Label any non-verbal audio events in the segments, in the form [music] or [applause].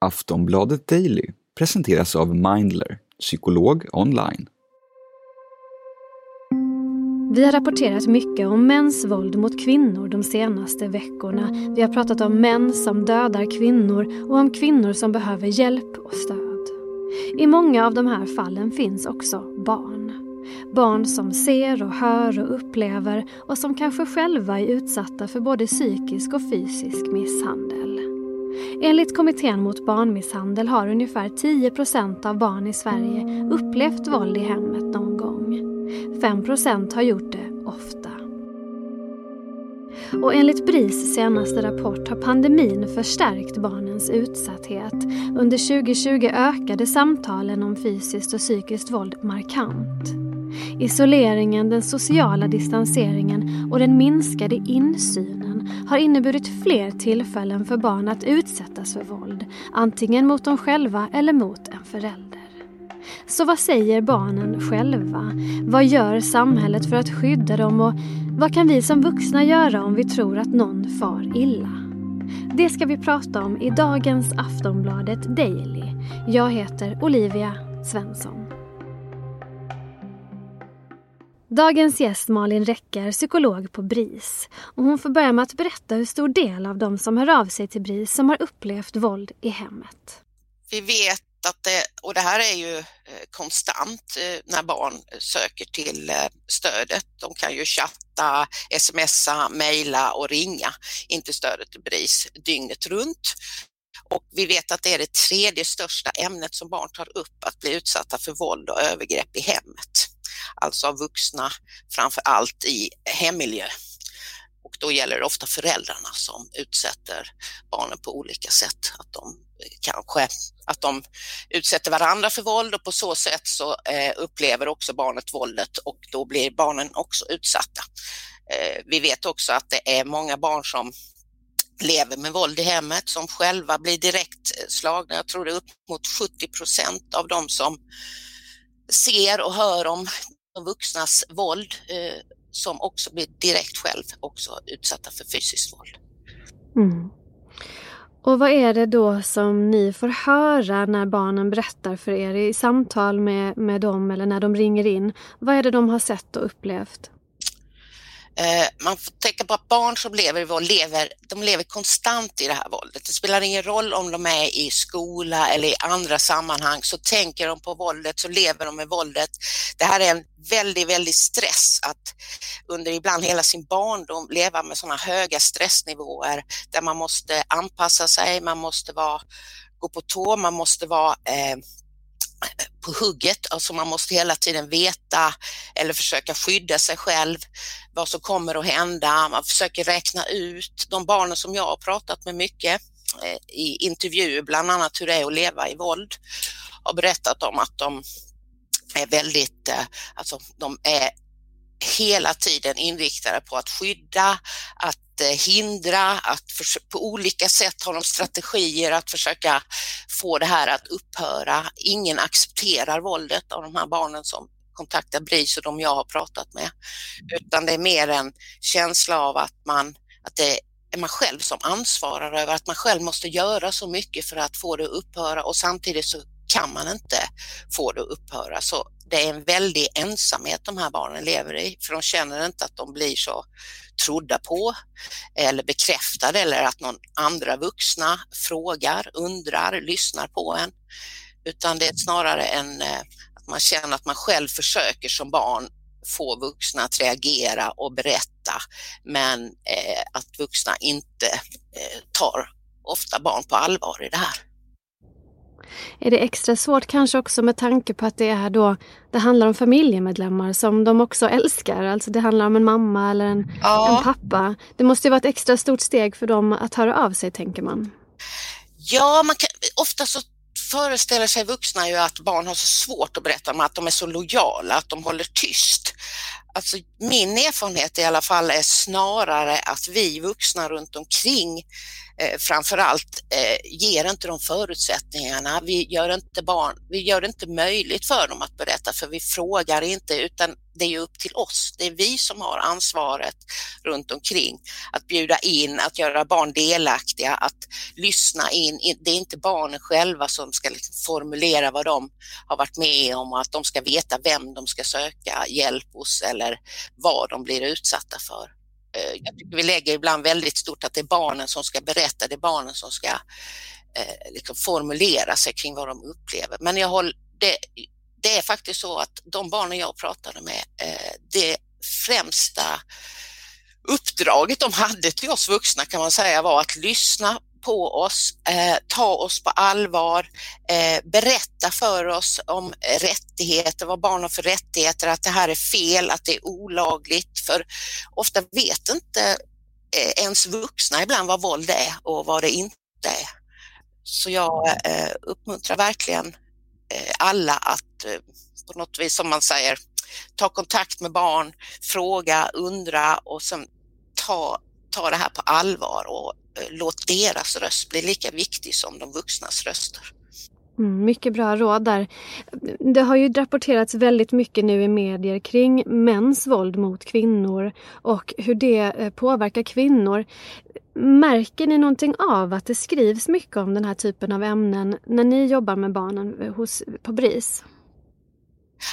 Aftonbladet Daily presenteras av Mindler, psykolog online. Vi har rapporterat mycket om mäns våld mot kvinnor de senaste veckorna. Vi har pratat om män som dödar kvinnor och om kvinnor som behöver hjälp och stöd. I många av de här fallen finns också barn. Barn som ser och hör och upplever och som kanske själva är utsatta för både psykisk och fysisk misshandel. Enligt Kommittén mot barnmisshandel har ungefär 10% av barn i Sverige upplevt våld i hemmet någon gång. 5% har gjort det ofta. Och enligt BRIS senaste rapport har pandemin förstärkt barnens utsatthet. Under 2020 ökade samtalen om fysiskt och psykiskt våld markant. Isoleringen, den sociala distanseringen och den minskade insynen har inneburit fler tillfällen för barn att utsättas för våld, antingen mot dem själva eller mot en förälder. Så vad säger barnen själva? Vad gör samhället för att skydda dem och vad kan vi som vuxna göra om vi tror att någon far illa? Det ska vi prata om i dagens Aftonbladet Daily. Jag heter Olivia Svensson. Dagens gäst Malin Räcker psykolog på BRIS. Och hon får börja med att berätta hur stor del av de som hör av sig till BRIS som har upplevt våld i hemmet. Vi vet att det, och det här är ju eh, konstant eh, när barn söker till eh, stödet. De kan ju chatta, smsa, mejla och ringa in till stödet till BRIS dygnet runt. Och vi vet att det är det tredje största ämnet som barn tar upp, att bli utsatta för våld och övergrepp i hemmet alltså av vuxna, framför allt i hemmiljö. Och då gäller det ofta föräldrarna som utsätter barnen på olika sätt. Att de kanske att de utsätter varandra för våld och på så sätt så eh, upplever också barnet våldet och då blir barnen också utsatta. Eh, vi vet också att det är många barn som lever med våld i hemmet som själva blir direkt eh, slagna. Jag tror det är upp mot 70 procent av de som ser och hör om de vuxnas våld eh, som också blir direkt själv också utsatta för fysiskt våld. Mm. Och vad är det då som ni får höra när barnen berättar för er i samtal med, med dem eller när de ringer in? Vad är det de har sett och upplevt? Eh, man får tänka på att barn som lever i våld lever, de lever konstant i det här våldet. Det spelar ingen roll om de är i skola eller i andra sammanhang så tänker de på våldet, så lever de med våldet. Det här är en väldigt, väldigt stress att under ibland hela sin barndom leva med sådana höga stressnivåer där man måste anpassa sig, man måste vara, gå på tå, man måste vara eh, på hugget, alltså man måste hela tiden veta eller försöka skydda sig själv, vad som kommer att hända, man försöker räkna ut, de barnen som jag har pratat med mycket eh, i intervjuer, bland annat hur det är att leva i våld, har berättat om att de är väldigt, eh, alltså de är hela tiden inriktade på att skydda, att eh, hindra, att på olika sätt har de strategier att försöka få det här att upphöra. Ingen accepterar våldet av de här barnen som kontaktar BRIS och de jag har pratat med, utan det är mer en känsla av att man, att det är man själv som ansvarar över att man själv måste göra så mycket för att få det att upphöra och samtidigt så kan man inte få det att upphöra. Så det är en väldig ensamhet de här barnen lever i, för de känner inte att de blir så trodda på eller bekräftade eller att någon andra vuxna frågar, undrar, lyssnar på en. Utan det är snarare en, eh, att man känner att man själv försöker som barn få vuxna att reagera och berätta, men eh, att vuxna inte eh, tar ofta barn på allvar i det här är det extra svårt kanske också med tanke på att det är då det handlar om familjemedlemmar som de också älskar. Alltså det handlar om en mamma eller en, ja. en pappa. Det måste ju vara ett extra stort steg för dem att höra av sig tänker man. Ja, man kan, ofta så föreställer sig vuxna ju att barn har så svårt att berätta om att de är så lojala, att de håller tyst. Alltså min erfarenhet i alla fall är snarare att vi vuxna runt omkring eh, framförallt eh, ger inte de förutsättningarna. Vi gör inte, barn, vi gör det inte möjligt för dem att berätta för vi frågar inte utan det är ju upp till oss. Det är vi som har ansvaret runt omkring att bjuda in, att göra barn delaktiga, att lyssna in. Det är inte barnen själva som ska liksom formulera vad de har varit med om och att de ska veta vem de ska söka hjälp hos eller vad de blir utsatta för. Eh, jag tycker vi lägger ibland väldigt stort att det är barnen som ska berätta, det är barnen som ska eh, liksom formulera sig kring vad de upplever. Men jag håller, det, det är faktiskt så att de barnen jag pratade med, eh, det främsta uppdraget de hade till oss vuxna kan man säga var att lyssna på oss, eh, ta oss på allvar, eh, berätta för oss om rättigheter, vad barn har för rättigheter, att det här är fel, att det är olagligt. För ofta vet inte eh, ens vuxna ibland vad våld är och vad det inte är. Så jag eh, uppmuntrar verkligen Eh, alla att eh, på något vis, som man säger, ta kontakt med barn, fråga, undra och sen ta, ta det här på allvar och eh, låt deras röst bli lika viktig som de vuxnas röster. Mm, mycket bra råd där. Det har ju rapporterats väldigt mycket nu i medier kring mäns våld mot kvinnor och hur det påverkar kvinnor. Märker ni någonting av att det skrivs mycket om den här typen av ämnen när ni jobbar med barnen hos, på BRIS?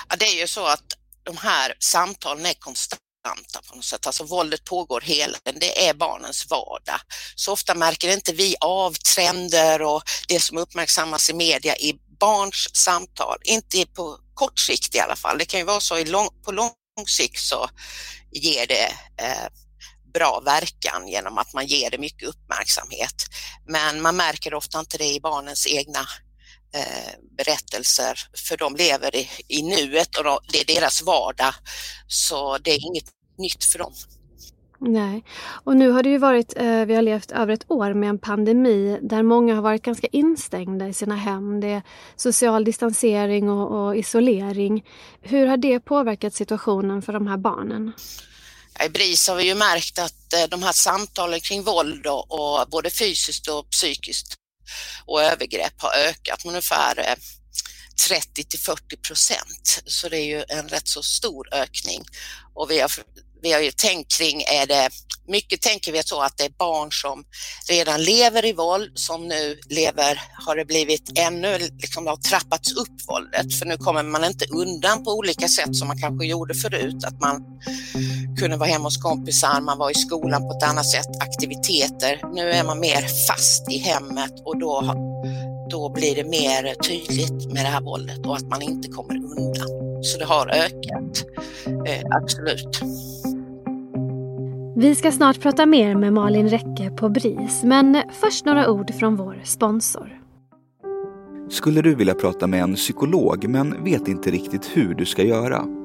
Ja, det är ju så att de här samtalen är konstanta på något sätt. Alltså våldet pågår hela tiden, det är barnens vardag. Så ofta märker inte vi av trender och det som uppmärksammas i media i barns samtal, inte på kort sikt i alla fall. Det kan ju vara så i lång, på lång sikt så ger det eh, bra verkan genom att man ger det mycket uppmärksamhet. Men man märker ofta inte det i barnens egna eh, berättelser för de lever i, i nuet och det är deras vardag. Så det är inget nytt för dem. Nej, och nu har det ju varit, eh, vi har levt över ett år med en pandemi där många har varit ganska instängda i sina hem. Det är social distansering och, och isolering. Hur har det påverkat situationen för de här barnen? I BRIS har vi ju märkt att eh, de här samtalen kring våld och, och både fysiskt och psykiskt och övergrepp har ökat med ungefär eh, 30 till 40 procent. Så det är ju en rätt så stor ökning. Och vi har, vi har ju tänkt kring, är det, mycket tänker vi så att det är barn som redan lever i våld som nu lever, har det blivit ännu, liksom har trappats upp våldet. För nu kommer man inte undan på olika sätt som man kanske gjorde förut. Att man kunde vara hemma hos kompisar, man var i skolan på ett annat sätt, aktiviteter. Nu är man mer fast i hemmet och då, då blir det mer tydligt med det här våldet och att man inte kommer undan. Så det har ökat, eh, absolut. Vi ska snart prata mer med Malin Räcke på BRIS, men först några ord från vår sponsor. Skulle du vilja prata med en psykolog men vet inte riktigt hur du ska göra?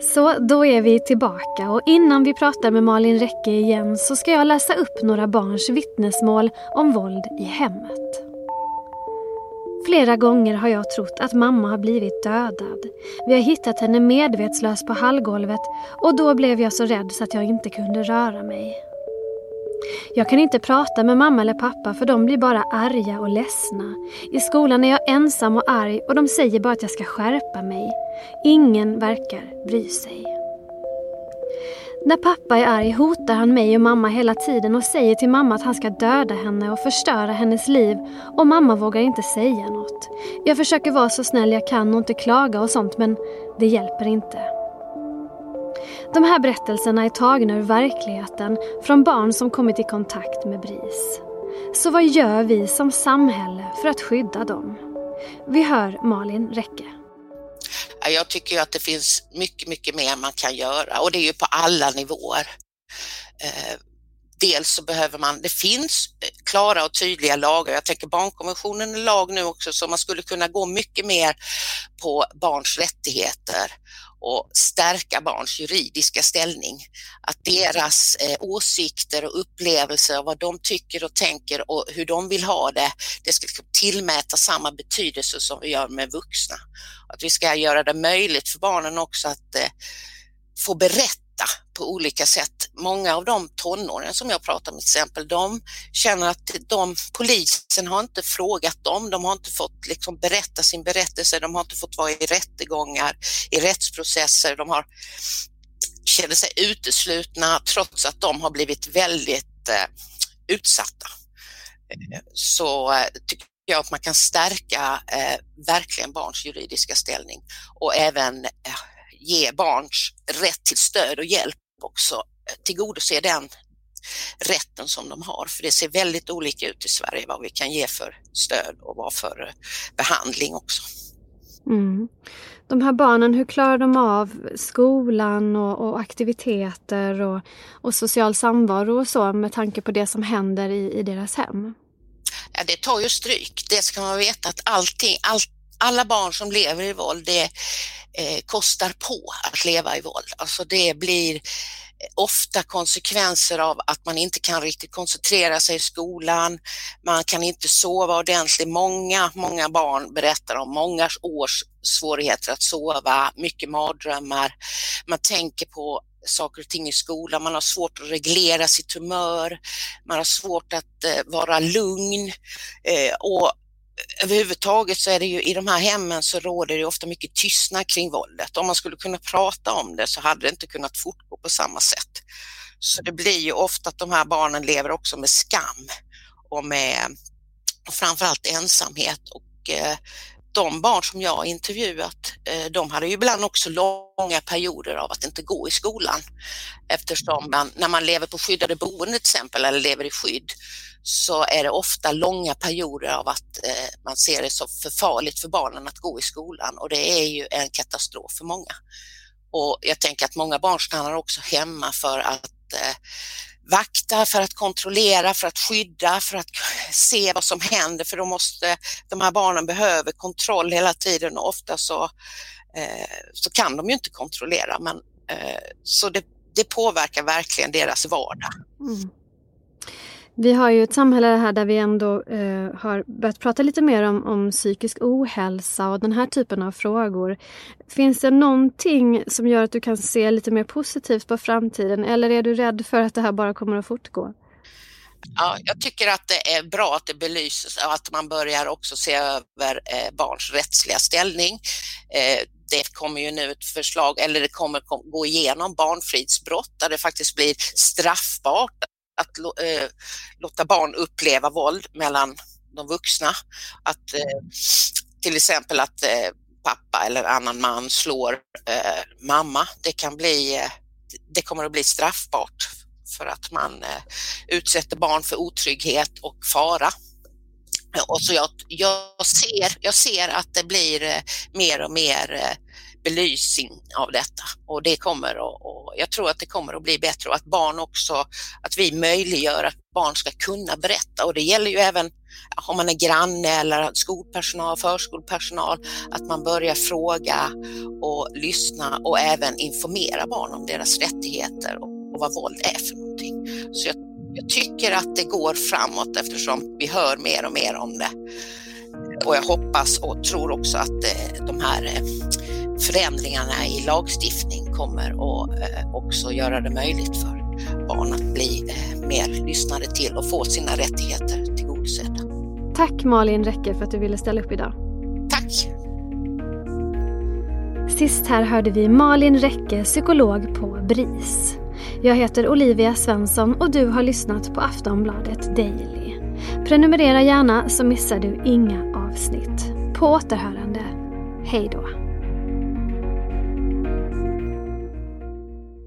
Så då är vi tillbaka och innan vi pratar med Malin Räcke igen så ska jag läsa upp några barns vittnesmål om våld i hemmet. Flera gånger har jag trott att mamma har blivit dödad. Vi har hittat henne medvetslös på hallgolvet och då blev jag så rädd så att jag inte kunde röra mig. Jag kan inte prata med mamma eller pappa för de blir bara arga och ledsna. I skolan är jag ensam och arg och de säger bara att jag ska skärpa mig. Ingen verkar bry sig. När pappa är arg hotar han mig och mamma hela tiden och säger till mamma att han ska döda henne och förstöra hennes liv och mamma vågar inte säga något. Jag försöker vara så snäll jag kan och inte klaga och sånt men det hjälper inte. De här berättelserna är tagna ur verkligheten från barn som kommit i kontakt med BRIS. Så vad gör vi som samhälle för att skydda dem? Vi hör Malin Räcke. Jag tycker att det finns mycket, mycket mer man kan göra och det är ju på alla nivåer. Eh, Dels så behöver man, det finns eh, klara och tydliga lagar. Jag tänker barnkonventionen är lag nu också så man skulle kunna gå mycket mer på barns rättigheter och stärka barns juridiska ställning. Att deras eh, åsikter och upplevelser och vad de tycker och tänker och hur de vill ha det, det ska tillmäta samma betydelse som vi gör med vuxna. Att vi ska göra det möjligt för barnen också att eh, få berätta på olika sätt. Många av de tonåringar som jag pratar med till exempel, de känner att de, polisen har inte frågat dem, de har inte fått liksom berätta sin berättelse, de har inte fått vara i rättegångar, i rättsprocesser, de har känner sig uteslutna trots att de har blivit väldigt eh, utsatta. Så eh, tycker jag att man kan stärka eh, verkligen barns juridiska ställning och även eh, ge barns rätt till stöd och hjälp också tillgodose den rätten som de har. För det ser väldigt olika ut i Sverige vad vi kan ge för stöd och vad för eh, behandling också. Mm. De här barnen, hur klarar de av skolan och, och aktiviteter och, och, social samvaro och så med tanke på det som händer i, i deras hem? Ja, det tar ju stryk. Det ska man veta att allting, all, alla barn som lever i våld, det, eh, kostar på att leva i våld. Alltså det blir eh, ofta konsekvenser av att man inte kan riktigt koncentrera sig i skolan, man kan inte sova ordentligt. Många, många barn berättar om många års svårigheter att sova, mycket mardrömmar. Man tänker på saker och ting i skolan, man har svårt att reglera sitt humör, man har svårt att eh, vara lugn eh, och överhuvudtaget så är det ju i de här hemmen så råder det ofta mycket tystnad kring våldet. Om man skulle kunna prata om det så hade det inte kunnat fortgå på samma sätt. Så det blir ju ofta att de här barnen lever också med skam och med och framförallt ensamhet och eh, de barn som jag har intervjuat, eh, de hade ju ibland också långa perioder av att inte gå i skolan eftersom man, när man lever på skyddade boenden till exempel eller lever i skydd så är det ofta långa perioder av att eh, man ser det så för farligt för barnen att gå i skolan och det är ju en katastrof för många. Och jag tänker att många barn stannar också hemma för att eh, vakta, för att kontrollera, för att skydda, för att [laughs] se vad som händer för de måste, de här barnen behöver kontroll hela tiden och ofta så, eh, så kan de ju inte kontrollera men eh, så det, det påverkar verkligen deras vardag. Mm. Vi har ju ett samhälle här där vi ändå eh, har börjat prata lite mer om, om psykisk ohälsa och den här typen av frågor. Finns det någonting som gör att du kan se lite mer positivt på framtiden eller är du rädd för att det här bara kommer att fortgå? Ja, jag tycker att det är bra att det belyses och att man börjar också se över eh, barns rättsliga ställning. Eh, det kommer ju nu ett förslag, eller det kommer gå igenom barnfridsbrott där det faktiskt blir straffbart att eh, låta barn uppleva våld mellan de vuxna. Att eh, till exempel att eh, pappa eller annan man slår eh, mamma. Det kan bli, eh, det kommer att bli straffbart för att man eh, utsätter barn för otrygghet och fara. Och så jag, jag, ser, jag ser att det blir mer och mer belysning av detta och det kommer att, och jag tror att det kommer att bli bättre och att barn också, att vi möjliggör att barn ska kunna berätta och det gäller ju även om man är granne eller skolpersonal, förskolepersonal, att man börjar fråga och lyssna och även informera barn om deras rättigheter och, och vad våld är för någonting. Så jag, jag tycker att det går framåt eftersom vi hör mer och mer om det. Och jag hoppas och tror också att eh, de här eh, förändringarna i lagstiftning kommer att eh, också göra det möjligt för barn att bli eh, mer lyssnade till och få sina rättigheter tillgodosedda. Tack Malin Räcke för att du ville ställa upp idag. Tack! Sist här hörde vi Malin Räcke, psykolog på BRIS. Jag heter Olivia Svensson och du har lyssnat på Aftonbladet Daily. Prenumerera gärna så missar du inga avsnitt. På återhörande. Hej då!